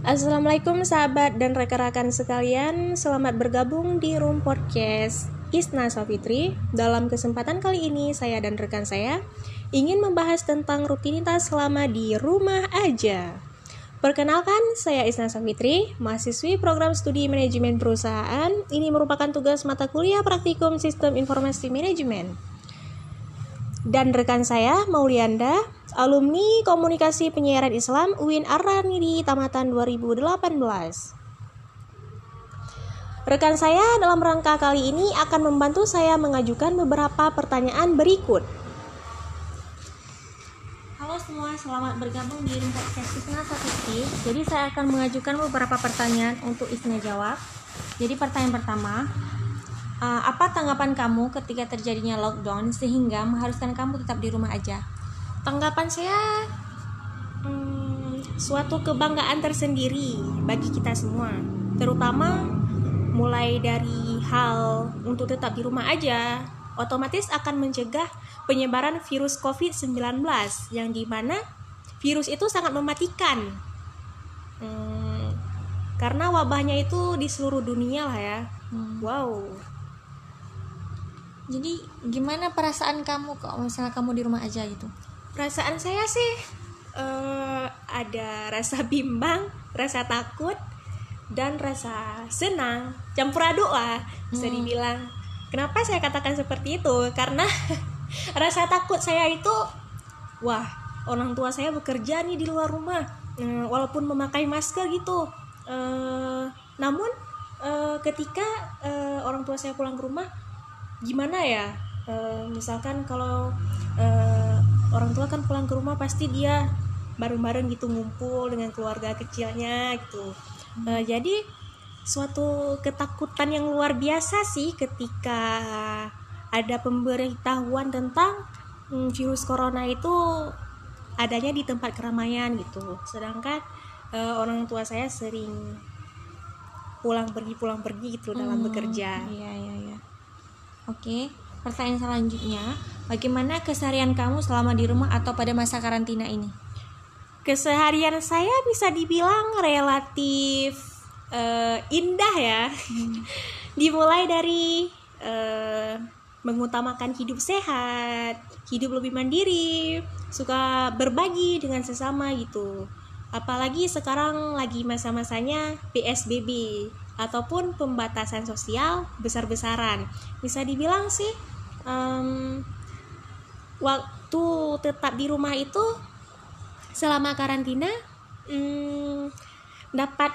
Assalamualaikum sahabat dan rekan-rekan sekalian Selamat bergabung di Room Podcast Isna Safitri Dalam kesempatan kali ini saya dan rekan saya Ingin membahas tentang rutinitas selama di rumah aja Perkenalkan, saya Isna Safitri, mahasiswi program studi manajemen perusahaan. Ini merupakan tugas mata kuliah praktikum sistem informasi manajemen. Dan rekan saya, Maulianda, alumni Komunikasi Penyiaran Islam UIN Arani di Tamatan 2018. Rekan saya dalam rangka kali ini akan membantu saya mengajukan beberapa pertanyaan berikut semua, selamat bergabung di Podcast Isna Statistik. Jadi saya akan mengajukan beberapa pertanyaan untuk Isna jawab. Jadi pertanyaan pertama, uh, apa tanggapan kamu ketika terjadinya lockdown sehingga mengharuskan kamu tetap di rumah aja? Tanggapan saya, hmm, suatu kebanggaan tersendiri bagi kita semua, terutama mulai dari hal untuk tetap di rumah aja, otomatis akan mencegah penyebaran virus COVID-19 yang di mana virus itu sangat mematikan hmm, karena wabahnya itu di seluruh dunia lah ya hmm. wow jadi gimana perasaan kamu kok misalnya kamu di rumah aja gitu? Perasaan saya sih uh, ada rasa bimbang rasa takut dan rasa senang. Campur aduk lah bisa hmm. dibilang. Kenapa saya katakan seperti itu? Karena rasa takut saya itu wah orang tua saya bekerja nih di luar rumah. E, walaupun memakai masker gitu. E, namun e, ketika e, orang tua saya pulang ke rumah gimana ya? E, misalkan kalau e, orang tua kan pulang ke rumah pasti dia bareng-bareng gitu ngumpul dengan keluarga kecilnya gitu. E, jadi suatu ketakutan yang luar biasa sih ketika ada pemberitahuan tentang hmm, virus corona itu adanya di tempat keramaian gitu. Sedangkan uh, orang tua saya sering pulang pergi pulang pergi gitu hmm, dalam bekerja. iya iya iya oke pertanyaan selanjutnya bagaimana keseharian kamu selama di rumah atau pada masa karantina ini keseharian saya bisa dibilang relatif uh, indah ya hmm. dimulai dari uh, mengutamakan hidup sehat, hidup lebih mandiri, suka berbagi dengan sesama gitu. Apalagi sekarang lagi masa-masanya PSBB ataupun pembatasan sosial besar-besaran. Bisa dibilang sih um, waktu tetap di rumah itu selama karantina um, dapat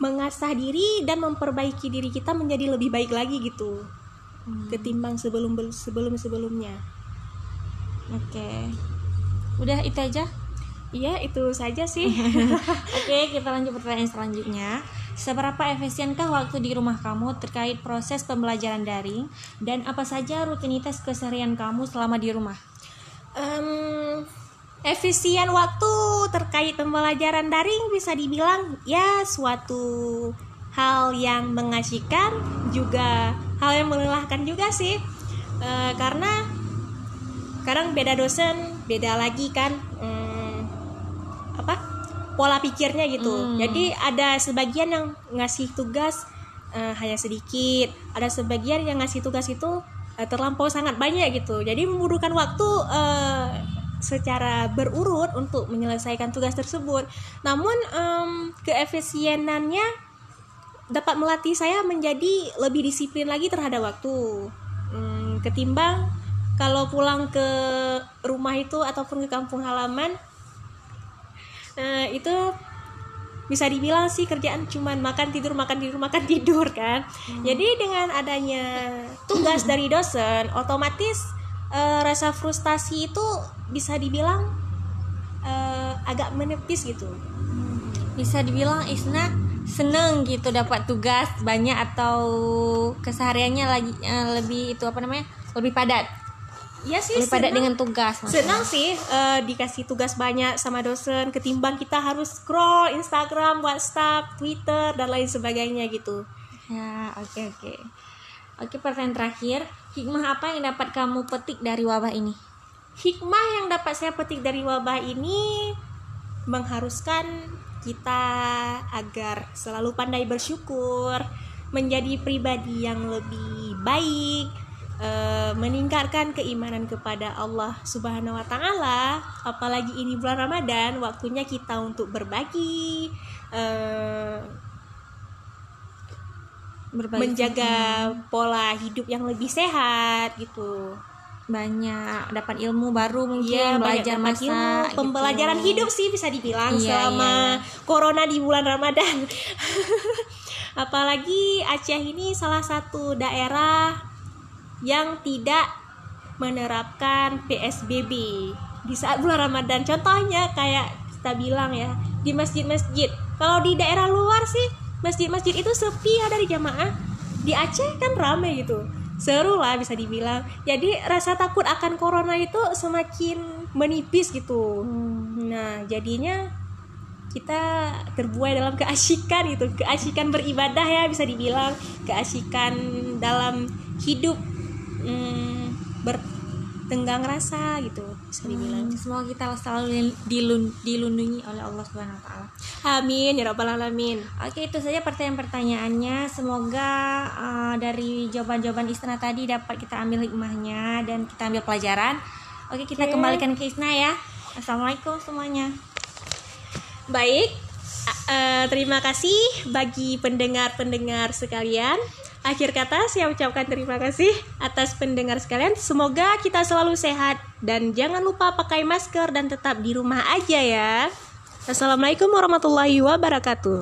mengasah diri dan memperbaiki diri kita menjadi lebih baik lagi gitu hmm. ketimbang sebelum sebelum sebelumnya oke okay. udah itu aja iya itu saja sih. Oke kita lanjut pertanyaan selanjutnya. Seberapa efisienkah waktu di rumah kamu terkait proses pembelajaran daring? Dan apa saja rutinitas keseharian kamu selama di rumah? Um, efisien waktu terkait pembelajaran daring bisa dibilang ya suatu hal yang mengasihkan juga hal yang melelahkan juga sih. E, karena sekarang beda dosen beda lagi kan. Hmm, apa pola pikirnya gitu. Hmm. jadi ada sebagian yang ngasih tugas uh, hanya sedikit. Ada sebagian yang ngasih tugas itu uh, terlampau sangat banyak gitu. Jadi membutuhkan waktu uh, secara berurut untuk menyelesaikan tugas tersebut. Namun um, keefisienannya dapat melatih saya menjadi lebih disiplin lagi terhadap waktu. Hmm, ketimbang kalau pulang ke rumah itu ataupun ke kampung halaman nah, itu bisa dibilang sih kerjaan cuman makan tidur makan tidur makan tidur kan? Hmm. jadi dengan adanya tugas dari dosen otomatis uh, rasa frustasi itu bisa dibilang uh, agak menepis gitu. Bisa dibilang Isna seneng gitu dapat tugas banyak atau kesehariannya lagi uh, lebih itu apa namanya lebih padat Iya sih, lebih padat dengan tugas. Maksudnya. Senang sih uh, dikasih tugas banyak sama dosen ketimbang kita harus scroll Instagram, WhatsApp, Twitter dan lain sebagainya gitu. Ya, oke okay, oke. Okay. Oke, pertanyaan terakhir, hikmah apa yang dapat kamu petik dari wabah ini? Hikmah yang dapat saya petik dari wabah ini mengharuskan kita agar selalu pandai bersyukur, menjadi pribadi yang lebih baik, eh, meningkatkan keimanan kepada Allah Subhanahu wa taala. Apalagi ini bulan Ramadan, waktunya kita untuk berbagi eh, Berbagi menjaga pola hidup yang lebih sehat gitu. banyak dapat ilmu baru mungkin Iya, banyak belajar masak ilmu, gitu. pembelajaran hidup sih bisa dibilang Iya, selama corona di bulan Ramadan. Apalagi Aceh ini salah satu daerah yang tidak menerapkan PSBB di saat bulan Ramadan. Contohnya kayak kita bilang ya di masjid-masjid. Kalau di daerah luar sih masjid-masjid itu sepi ya dari jamaah. Di Aceh kan ramai gitu. Seru lah bisa dibilang. Jadi rasa takut akan corona itu semakin menipis gitu. Hmm. Nah, jadinya kita terbuai dalam keasikan gitu, keasikan beribadah ya bisa dibilang, keasikan dalam hidup hmm, bertenggang rasa gitu bisa dibilang. Hmm, semoga kita selalu dilun- dilindungi oleh Allah Subhanahu wa taala. Amin ya rabbal alamin. Oke, itu saja pertanyaan-pertanyaannya. Semoga uh, dari jawaban-jawaban Isna tadi dapat kita ambil hikmahnya dan kita ambil pelajaran. Oke, kita Oke. kembalikan ke Isna ya. Assalamualaikum semuanya. Baik, eh, terima kasih bagi pendengar-pendengar sekalian. Akhir kata saya ucapkan terima kasih atas pendengar sekalian. Semoga kita selalu sehat dan jangan lupa pakai masker dan tetap di rumah aja ya. Assalamualaikum warahmatullahi wabarakatuh.